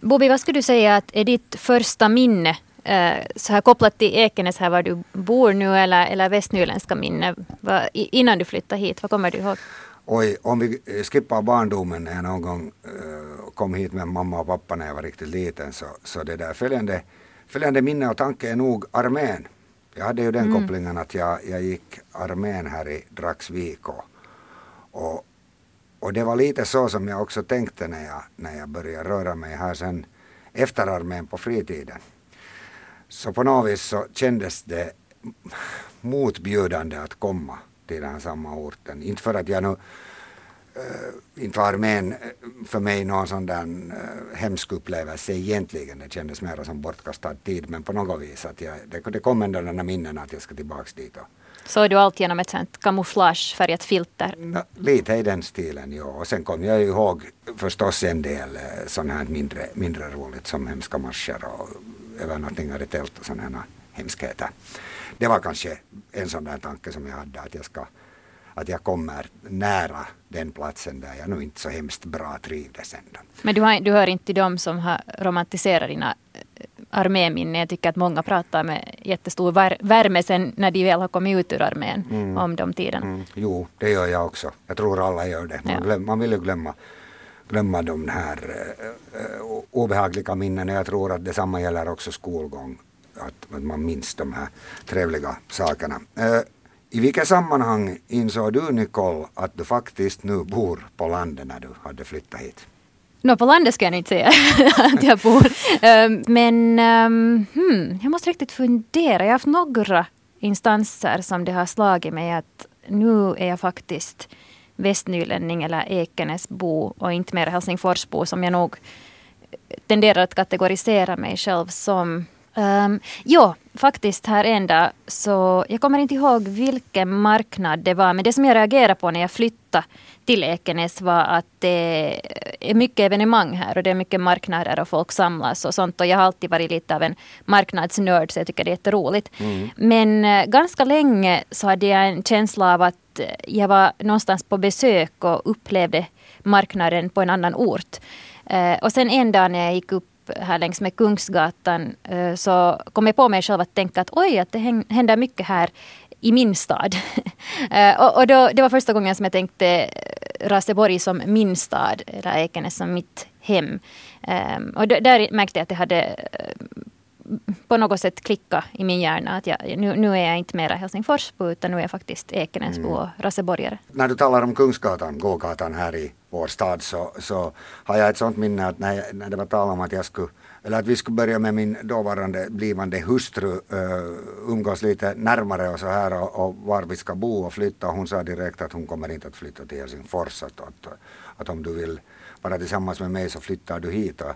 Bobby, vad skulle du säga att är ditt första minne eh, så här kopplat till Ekenäs här var du bor nu eller, eller västnyländska minne innan du flyttade hit? Vad kommer du ihåg? Oj, om vi skippar barndomen när jag någon gång uh, kom hit med mamma och pappa när jag var riktigt liten så, så det där följande, följande minne och tanke är nog armén. Jag hade ju den mm. kopplingen att jag, jag gick armén här i Dragsvik och, och, och det var lite så som jag också tänkte när jag, när jag började röra mig här sen efter armén på fritiden. Så på något vis så kändes det motbjudande att komma till den här samma orten. Inte för att jag nu Uh, inte var armén eh, för mig någon sån där uh, hemsk upplevelse egentligen. Det kändes mer som bortkastad tid men på något vis att jag, det, det kom ändå den här minnen att jag ska tillbaks dit. Och, Såg du allt genom ett sånt kamouflagefärgat filter? No, lite i den stilen, ja. Och sen kom jag ihåg förstås en del sånt här mindre, mindre roligt som hemska marscher och övernattningar i tält och sådana hemskheter. Det var kanske en sån där tanke som jag hade att jag ska att jag kommer nära den platsen där jag nog inte så hemskt bra trivdes ändå. Men du, har, du hör inte till dem som har romantiserat dina arméminnen. Jag tycker att många pratar med jättestor värme sen när de väl har kommit ut ur armén mm. om de tiderna. Mm. Jo, det gör jag också. Jag tror alla gör det. Man, ja. glöm, man vill ju glömma, glömma de här uh, obehagliga minnena. Jag tror att detsamma gäller också skolgång. Att, att man minns de här trevliga sakerna. Uh, i vilket sammanhang insåg du Nicole att du faktiskt nu bor på landet när du hade flyttat hit? No, på landet ska jag inte säga att jag bor. Ehm, men ehm, hmm, jag måste riktigt fundera. Jag har haft några instanser som det har slagit mig att nu är jag faktiskt västnylänning eller Ekenäsbo och inte mer Helsingforsbo som jag nog tenderar att kategorisera mig själv som. Um, jo, faktiskt här en dag så jag kommer inte ihåg vilken marknad det var men det som jag reagerade på när jag flyttade till Ekenäs var att det är mycket evenemang här och det är mycket marknader och folk samlas och sånt och jag har alltid varit lite av en marknadsnörd så jag tycker det är jätteroligt. Mm. Men uh, ganska länge så hade jag en känsla av att jag var någonstans på besök och upplevde marknaden på en annan ort. Uh, och sen en dag när jag gick upp här längs med Kungsgatan eh, så kom jag på mig själv att tänka att oj, att det händer mycket här i min stad. Eh, och, och då, det var första gången som jag tänkte eh, Raseborg som min stad, eller Ekenäs som mitt hem. Ehm, och där märkte jag att det hade på något sätt klicka i min hjärna att jag, nu, nu är jag inte mera Helsingforsbo utan nu är jag faktiskt Ekenäsbo mm. och Raseborgare. När du talar om Kungsgatan, gågatan här i vår stad så, så har jag ett sånt minne att när, när det var tal om att jag skulle eller att vi skulle börja med min dåvarande blivande hustru uh, umgås lite närmare och så här och, och, var vi ska bo och flytta. Hon sa direkt att hon kommer inte att flytta till Helsingfors. Att, att, att om du vill vara tillsammans med mig så flyttar du hit. Och,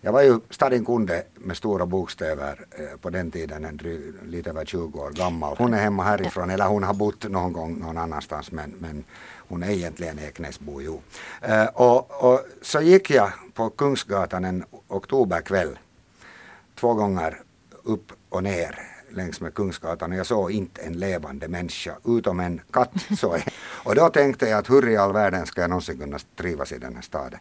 jag var ju stadin kunde med stora bokstäver eh, på den tiden, en dry, lite över 20 år gammal. Hon är hemma härifrån, eller hon har bott någon gång någon annanstans men, men hon är egentligen Eknäsbo. Jo. Eh, och, och så gick jag på Kungsgatan en oktoberkväll två gånger upp och ner längs med Kungsgatan och jag såg inte en levande människa utom en katt. Så och då tänkte jag att hur i all världen ska jag någonsin kunna trivas i den här staden.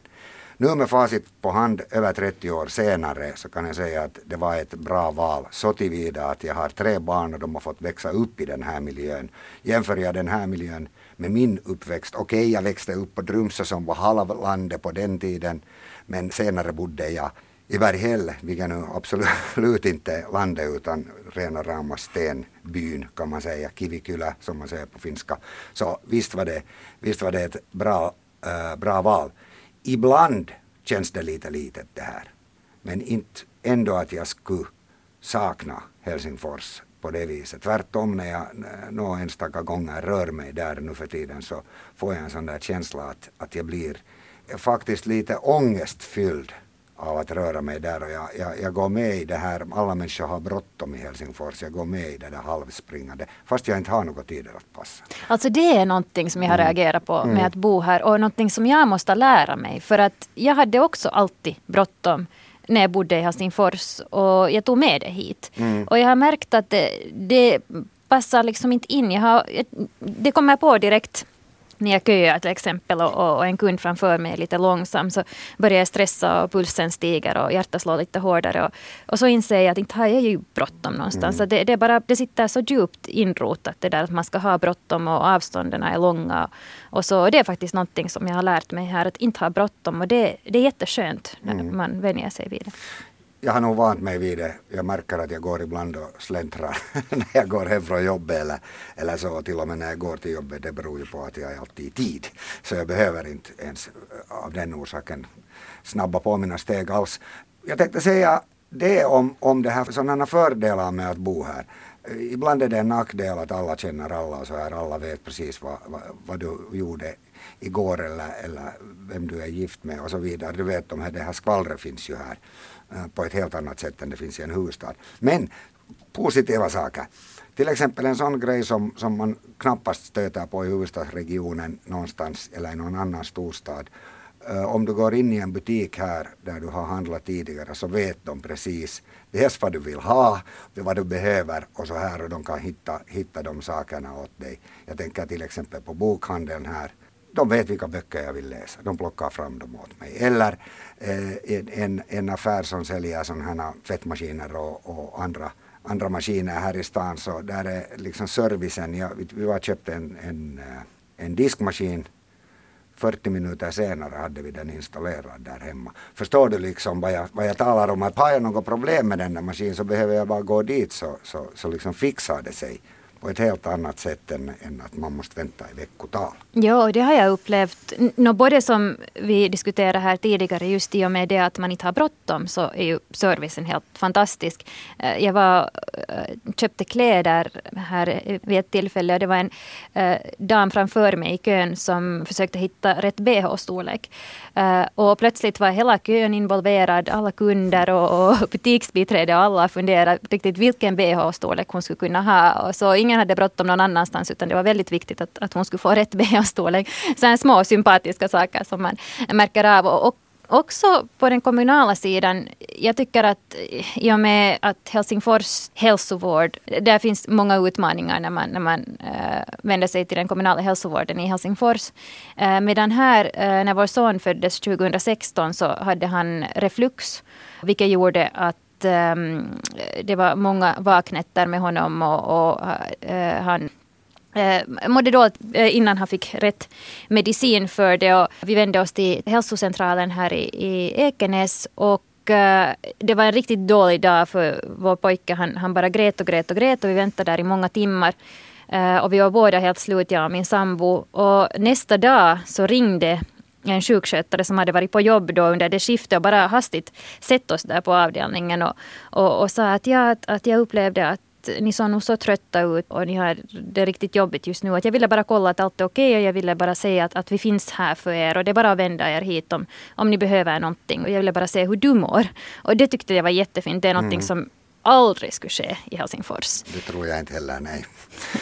Nu med facit på hand över 30 år senare så kan jag säga att det var ett bra val så tillvida att jag har tre barn och de har fått växa upp i den här miljön. Jämför jag den här miljön med min uppväxt. Okej, okay, jag växte upp på Drumsö som var halvlandet på den tiden men senare bodde jag i Berghäll, vilket nu absolut inte är landet utan rena rama stenbyn kan man säga, Kivikylä som man säger på finska. Så visst var det, visst var det ett bra, äh, bra val ibland känns det lite litet det här. Men inte ändå att jag skulle sakna Helsingfors på det viset. Tvärtom när jag några enstaka gånger rör mig där nu för tiden så får jag en sån där känsla att, att jag blir faktiskt lite ångestfylld av att röra mig där och jag, jag, jag, går med i det här, alla människor har bråttom i Helsingfors, jag går med i det där halvspringande fast jag inte har något tider att passa. Alltså det är någonting som jag har mm. reagerat på med mm. att bo här och någonting som jag måste lära mig för att jag hade också alltid bråttom när jag bodde i Helsingfors och jag tog med det hit. Mm. Och jag har märkt att det, det passar liksom inte in. Jag har, det kommer jag på direkt när jag köar till exempel och, och, en kund framför mig är lite långsam så börjar jag stressa och pulsen stiger och hjärtat slår lite hårdare. Och, och så inser jag att inte har jag ju bråttom någonstans. Mm. Det, det, är bara, det sitter så djupt inrotat det där att man ska ha bråttom och avstånden är långa. Och så, och det är faktiskt någonting som jag har lärt mig här att inte ha bråttom och det, det är jätteskönt när mm. man vänjer sig vid det jag har nog vant mig vid det. Jag märker att jag går ibland och släntrar när jag går hem från jobbet eller, eller så. Till och med när jag går till jobbet. Det beror ju på att jag är alltid i tid. Så jag behöver inte ens eh, av den orsaken snabba på mina steg alls. Jag tänkte säga det om, om det här, sådana fördelar med att bo här. Ibland är det en nackdel att alla känner alla och så här. Alla vet precis vad, vad, vad du gjorde igår eller, eller vem du är gift med och så vidare. Du vet, de här, det här skvallret finns ju här. Eh, på ett helt annat sätt än det finns i en huvudstad. Men positiva saker. Till exempel en sån grej som, som man knappast stöter på i huvudstadsregionen någonstans eller i någon annan storstad. Eh, om du går in i en butik här där du har handlat tidigare så vet de precis dels vad du vill ha, vad du behöver och så här och de kan hitta, hitta de sakerna åt dig. Jag tänker till exempel på bokhandeln här de vet vilka böcker jag vill läsa. De plockar fram dem åt mig. Eller eh, en, en affär som säljer sådana här tvättmaskiner och, och, andra, andra maskiner här i stan. Så där är liksom servicen. Jag, vi var köpte en, en, eh, en diskmaskin 40 minuter senare hade vi den installerad där hemma. Förstår du liksom vad jag, vad jag talar om? Att har jag något problem med den där maskinen så behöver jag bara gå dit så, så, så liksom fixar det sig på ett helt annat sätt än, än att man måste vänta i veckotal. Ja, det har jag upplevt. Nå, både som vi diskuterade här tidigare, just i och med det att man inte har bråttom så är ju servicen helt fantastisk. Eh, jag var, eh, köpte kläder här vid ett tillfälle och det var en eh, dam framför mig i kön som försökte hitta rätt bh-storlek. Eh, och plötsligt var hela kön involverad, alla kunder och, och butiksbiträde och alla funderade riktigt vilken bh-storlek hon skulle kunna ha. Och så ingen ingen hade bråttom någon annanstans utan det var väldigt viktigt att, att hon skulle få rätt bh-storlek. Sådana små sympatiska saker som man märker av. Och, och också på den kommunala sidan, jag tycker att i och med att Helsingfors hälsovård, där finns många utmaningar när man, när man äh, vänder sig till den kommunala hälsovården i Helsingfors. Äh, medan här, äh, när vår son föddes 2016 så hade han reflux, vilket gjorde att um, det var många vaknätter med honom och, och uh, han eh, mådde dåligt eh, innan han fick rätt medicin för det. Och vi vände oss till hälsocentralen här i, i Ekenäs och eh, det var en riktigt dålig dag för vår pojke. Han, han bara grät och grät och grät och vi väntade där i många timmar. och vi var båda helt slut, jag och min sambo. Och nästa dag så ringde en sjukskötare som hade varit på jobb då under det skiftet och bara hastigt sett oss där på avdelningen och, och, och sa att, ja, att, att jag upplevde att ni såg nog så trötta ut och ni har det riktigt jobbigt just nu. Att jag ville bara kolla att allt är okej okay och jag ville bara säga att, att vi finns här för er och det är bara att vända er hit om, om ni behöver någonting. Och jag ville bara se hur du mår. Och det tyckte jag var jättefint. Det är någonting mm. som aldrig skulle ske i Helsingfors. Det tror jag inte heller, nej.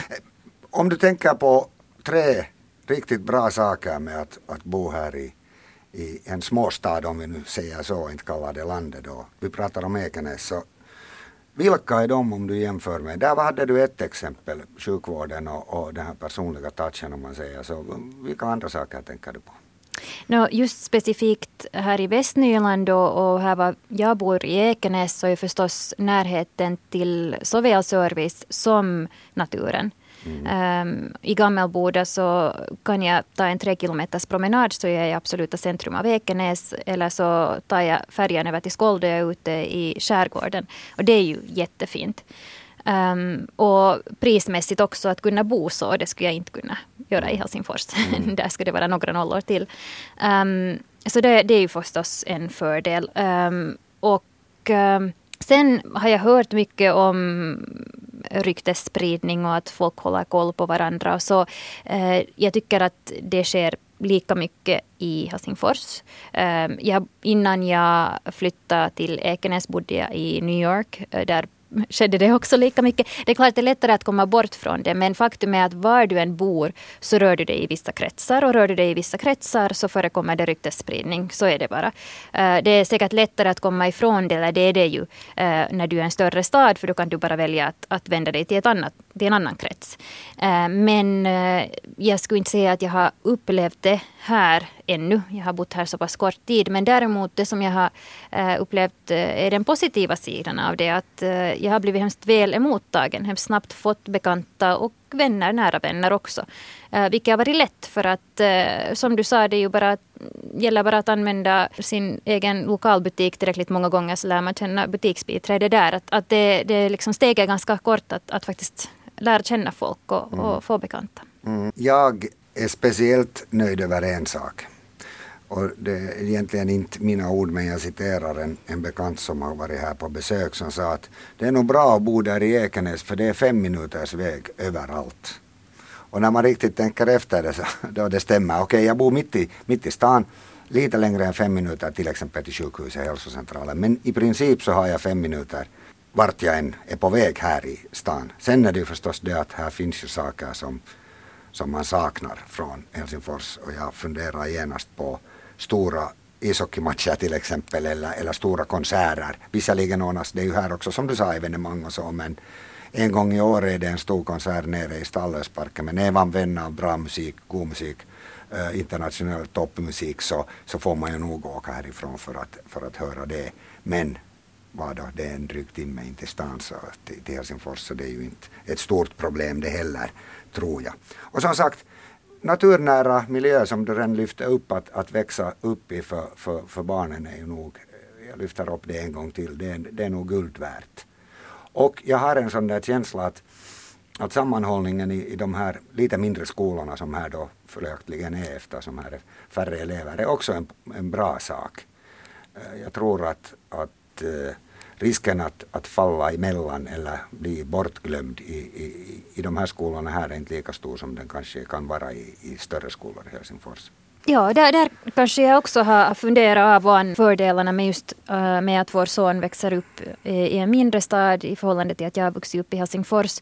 om du tänker på tre riktigt bra saker med att, att bo här i, i en småstad om vi nu säger så, inte kallar det landet då. Vi pratar om Ekenäs så vilka är de om du jämför med? Där hade du ett exempel, sjukvården och, och den här personliga touchen om man säger så. Vilka andra saker tänker du på? No, just specifikt här i Västnyland och, och här var jag bor i Ekenäs så är förstås närheten till såväl service som naturen. Mm. Um, I Gammelboda så kan jag ta en tre kilometers promenad så är jag i absoluta centrum av Ekenäs. Eller så tar jag färjan över till Skåldö och är ute i skärgården. Och det är ju jättefint. Um, och prismässigt också att kunna bo så, det skulle jag inte kunna göra i Helsingfors. Mm. Där skulle det vara några nollor till. Um, så det, det, är ju förstås en fördel. Um, och sen har jag hört mycket om ryktesspridning och att folk håller koll på varandra. Så, eh, jag tycker att det sker lika mycket i Helsingfors. Eh, jag, innan jag flyttade till Ekenäs bodde jag i New York. Eh, där skedde det också lika mycket. Det är klart att det är lättare att komma bort från det men faktum är att var du än bor så rör du dig i vissa kretsar och rör du dig i vissa kretsar så förekommer det ryktesspridning. Så är det bara. Eh, det är säkert lättare att komma ifrån det, eller det är det ju, eh, när du är en större stad för då kan du bara välja att, att vända dig till ett annat till en annan krets. Eh, men jag skulle inte säga att jag har upplevt det här ännu. Jag har bott här så pass kort tid. Men däremot det som jag har eh, upplevt är den positiva sidan av det. Att jag har blivit hemskt väl emottagen. Hemskt snabbt fått bekanta och vänner, nära vänner också. Vilket har varit lätt för att som du sa, det är ju bara gäller bara att använda sin egen lokalbutik tillräckligt många gånger så lär man känna butiksbiträde där. Att, att det, det liksom steget är ganska kort att, att faktiskt lära känna folk och, mm. och få bekanta. Mm. Jag är speciellt nöjd över en sak. Och det är egentligen inte mina ord men jag citerar en, en bekant som har varit här på besök som sa att det är nog bra att bo där i Ekenäs för det är fem minuters väg överallt. Och när man riktigt tänker efter det så då det stämmer. Okej, okay, jag bor mitt i, mitt i stan, lite längre än fem minuter till exempel till sjukhuset, hälsocentralen. Men i princip så har jag fem minuter vart jag än är på väg här i stan. Sen är det ju förstås det att här finns ju saker som, som man saknar från Helsingfors och jag funderar genast på stora ishockeymatcher till exempel eller, eller stora konserter. Visserligen ordnas det ju här också som du sa evenemang och så men en gång i år är det en stor konsert nere i Stallösparken men är man vän av bra musik, god musik, eh, internationell toppmusik så, så får man ju nog åka härifrån för att, för att höra det. Men vad då, det är en dryg timme in till stan så, till, till Helsingfors så det är ju inte ett stort problem det heller, tror jag. Och som sagt, naturnära miljö som du redan lyfte upp att, att växa upp i för, för, för barnen är ju nog, jag lyfter upp det en gång till, det är, det är nog guld värt. Och jag har en sån där känsla att, att sammanhållningen i, i de här lite mindre skolorna som här då följaktligen är eftersom här är färre elever är också en, en bra sak. Eh, jag tror att, att eh, risken att, att falla emellan eller bli bortglömd i, i, i de här skolorna här är inte lika stor som den kanske kan vara i, i större skolor i Helsingfors. Ja, där, där kanske jag också har funderat av och an fördelarna med just uh, med att vår son växer upp eh, i en mindre stad i förhållande till att jag har vuxit upp i Helsingfors.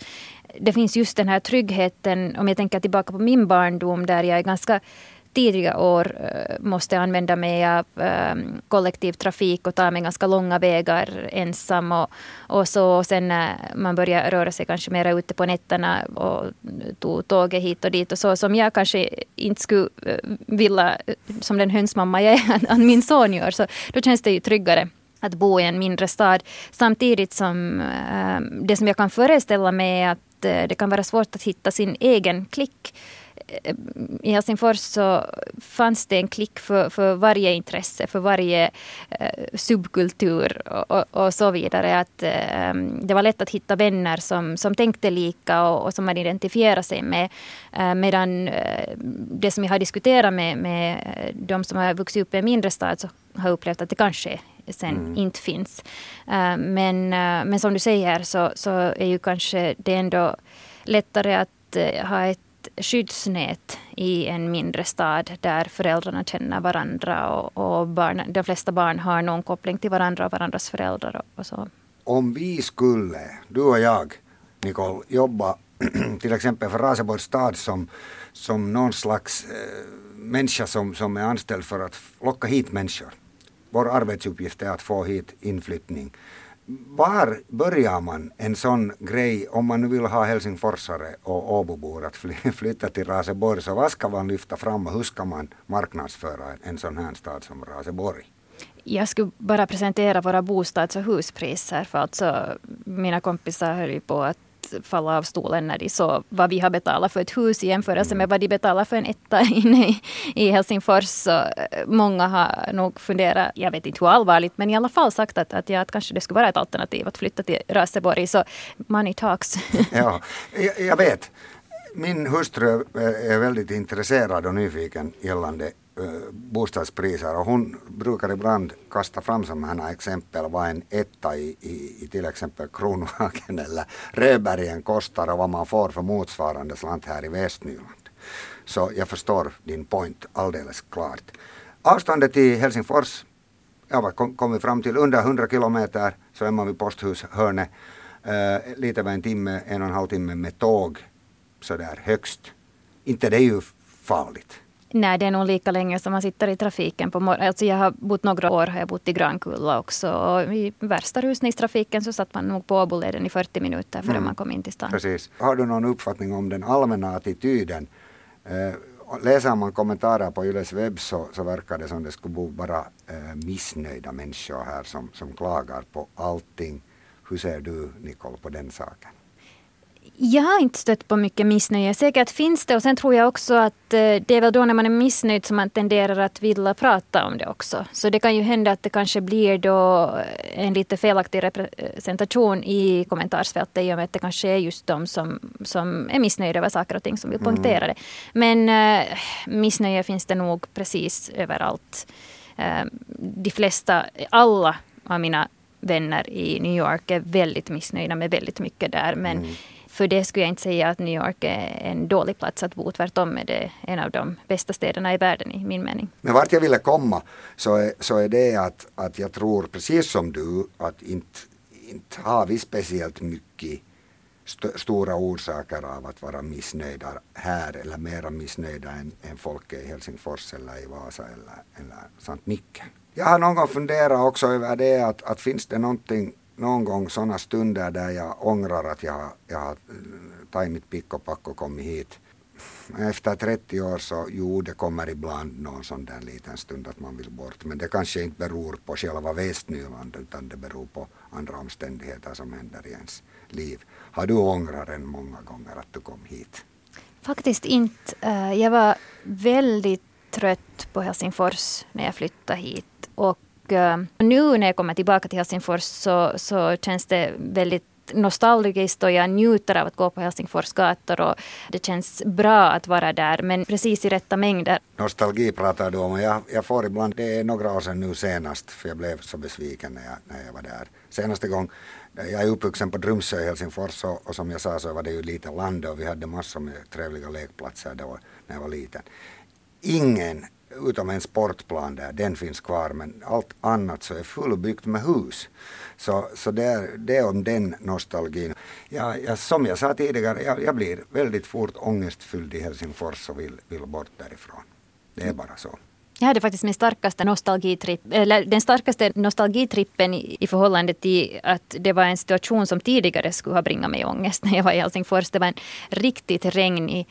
Det finns just den här tryggheten, om jag tänker tillbaka på min barndom där jag är ganska tidiga år eh, måste använda mig av ehm, kollektivtrafik och ta mig ganska långa vägar ensam. Och, och så sen när man börjar röra sig kanske mer ute på nätterna och tog tåget hit och dit och så som jag kanske inte skulle eh, vilja, som den hönsmamma jag är, att min son gör. Så då känns det ju tryggare att bo i en mindre stad. Samtidigt som det som jag kan föreställa mig är att det kan vara svårt att hitta sin egen klick i Helsingfors så fanns det en klick för, för varje intresse, för varje eh, subkultur och, och, och, så vidare. Att, eh, det var lätt att hitta vänner som, som tänkte lika och, och som man identifierade sig med. Eh, medan eh, det som jag har diskuterat med, med de som har vuxit upp i en mindre stad så har upplevt att det kanske sen mm. inte finns. Eh, men, eh, men som du säger så, så är ju kanske det ändå lättare att ha ett skyddsnät i en mindre stad där föräldrarna känner varandra och, och barn, de flesta barn har någon koppling till varandra och varandras föräldrar. Och, och så. Om vi skulle, du och jag, Nicole, jobba till exempel för Raseborgs stad som, som någon slags eh, människa som, som är anställd för att locka hit människor. Vår arbetsuppgift är att få hit inflyttning var börjar man en sån grej om man nu vill ha helsingforsare och Åbobor att flytta till Raseborg så vad ska man lyfta fram och hur ska man marknadsföra en sån här stad som Raseborg? Jag skulle bara presentera våra bostads och huspriser för alltså mina kompisar höll ju på att falla av stolen när de såg vad vi har betalat för ett hus i jämförelse med vad de betalar för en etta inne i, i Helsingfors. Så eh, många har nog funderat, jag vet inte hur allvarligt, men i alla fall sagt att, att, ja, att kanske det skulle vara ett alternativ att flytta till Raseborg. Så money talks. ja, jag, jag vet. Min hustru är väldigt intresserad och nyfiken gällande Eh, bostadspriser och hon brukar ibland kasta fram sådana här exempel vad en etta i, i, i till exempel Kronhagen eller Röbergen kostar och vad man får för motsvarande slant här i Västnyland. Så jag förstår din point alldeles klart. Avståndet till Helsingfors, ja vad kom vi fram till, under 100 kilometer så är man vid posthushörnet. Uh, eh, lite över en timme, en och en halv timme med tåg sådär högst. Inte det är ju farligt Nej, det är nog lika länge som man sitter i trafiken på morgonen. Alltså jag har bott några år har jag bott i Grankulla också. Och I värsta rusningstrafiken så satt man nog på Åboleden i 40 minuter före mm. man kom in till stan. Precis. Har du någon uppfattning om den allmänna attityden? Eh, läser man kommentarer på Yles webb så, så verkar det som det skulle bo bara eh, missnöjda människor här som, som klagar på allting. Hur ser du, Nicole, på den saken? Jag har inte stött på mycket missnöje. Säkert finns det och sen tror jag också att eh, det är väl då när man är missnöjd som man tenderar att vilja prata om det också. Så det kan ju hända att det kanske blir då en lite felaktig representation i kommentarsfältet i och med att det kanske är just de som, som är missnöjda över saker och ting som vill mm. poängtera det. Men äh, missnöje finns det nog precis överallt. Äh, de flesta, alla av mina vänner i New York är väldigt missnöjda med väldigt mycket där. Men mm för det skulle jag inte säga att New York är en dålig plats att bo. Tvärtom är det en av de bästa städerna i världen i min mening. Men vart jag ville komma så är, så är det att, att jag tror precis som du att inte, inte har vi speciellt mycket st stora orsaker av att vara missnöjda här eller mera missnöjda än, än folk i Helsingfors eller i Vasa eller, eller Sankt Nicken. Jag har någon gång funderat också över det att, att finns det någonting någon gång sådana stunder där jag ångrar att jag, jag har eh, tagit mitt pick och pack och kommit hit. Efter 30 år så jo, det kommer ibland någon sån där liten stund att man vill bort. Men det kanske inte beror på själva Västnyland utan det beror på andra omständigheter som händer i ens liv. Har du ångrat än många gånger att du kom hit? Faktiskt inte. Eh, jag var väldigt trött på Helsingfors när jag flyttade hit. Och Eh, nu när jag kommer tillbaka till Helsingfors så, så känns det väldigt nostalgiskt och jag njuter av att gå på Helsingfors gator och det känns bra att vara där men precis i rätta mängder. Nostalgi pratar du om och jag, jag får ibland, det är några år sedan nu senast för jag blev så besviken när jag, när jag var där. Senaste gång, jag är uppvuxen på Drumsö i Helsingfors och, och som jag sa så var det ju lite land och vi hade massor med trevliga lekplatser då när jag var liten. Ingen utom en sportplan där, den finns kvar, men allt annat så är fullbyggt med hus. Så, så det, är, det är om den nostalgin. Ja, jag, som jag sa tidigare, jag, jag blir väldigt fort ångestfylld i Helsingfors och vill, vill bort därifrån. Det är bara så. Jag hade faktiskt min starkaste nostalgitripp, eller den starkaste nostalgitrippen i, i förhållande till att det var en situation som tidigare skulle ha bringat mig ångest när jag var i Helsingfors. Det var en riktigt regnig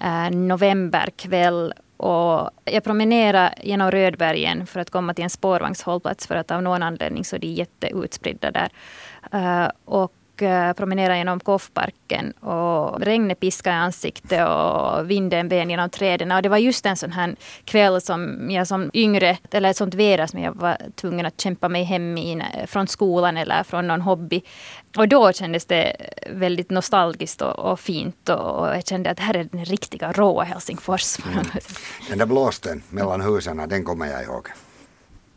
eh, novemberkväll och jag promenerade genom Rödbergen för att komma till en spårvagnshållplats för att av någon anledning så är de jätteutspridda där. Uh, och Eh, promenerade genom Koffparken och regnet piskade i ansiktet och vinden ven genom träden. Och det var just en sån här kväll som jag som yngre, eller ett sånt väder som jag var tvungen att kämpa mig hem i från skolan eller från någon hobby. Och då kändes det väldigt nostalgiskt och, och fint och, och, jag kände att det här är den riktiga råa Helsingfors. Mm. Den där blåsten mellan husen, den kommer jag ihåg.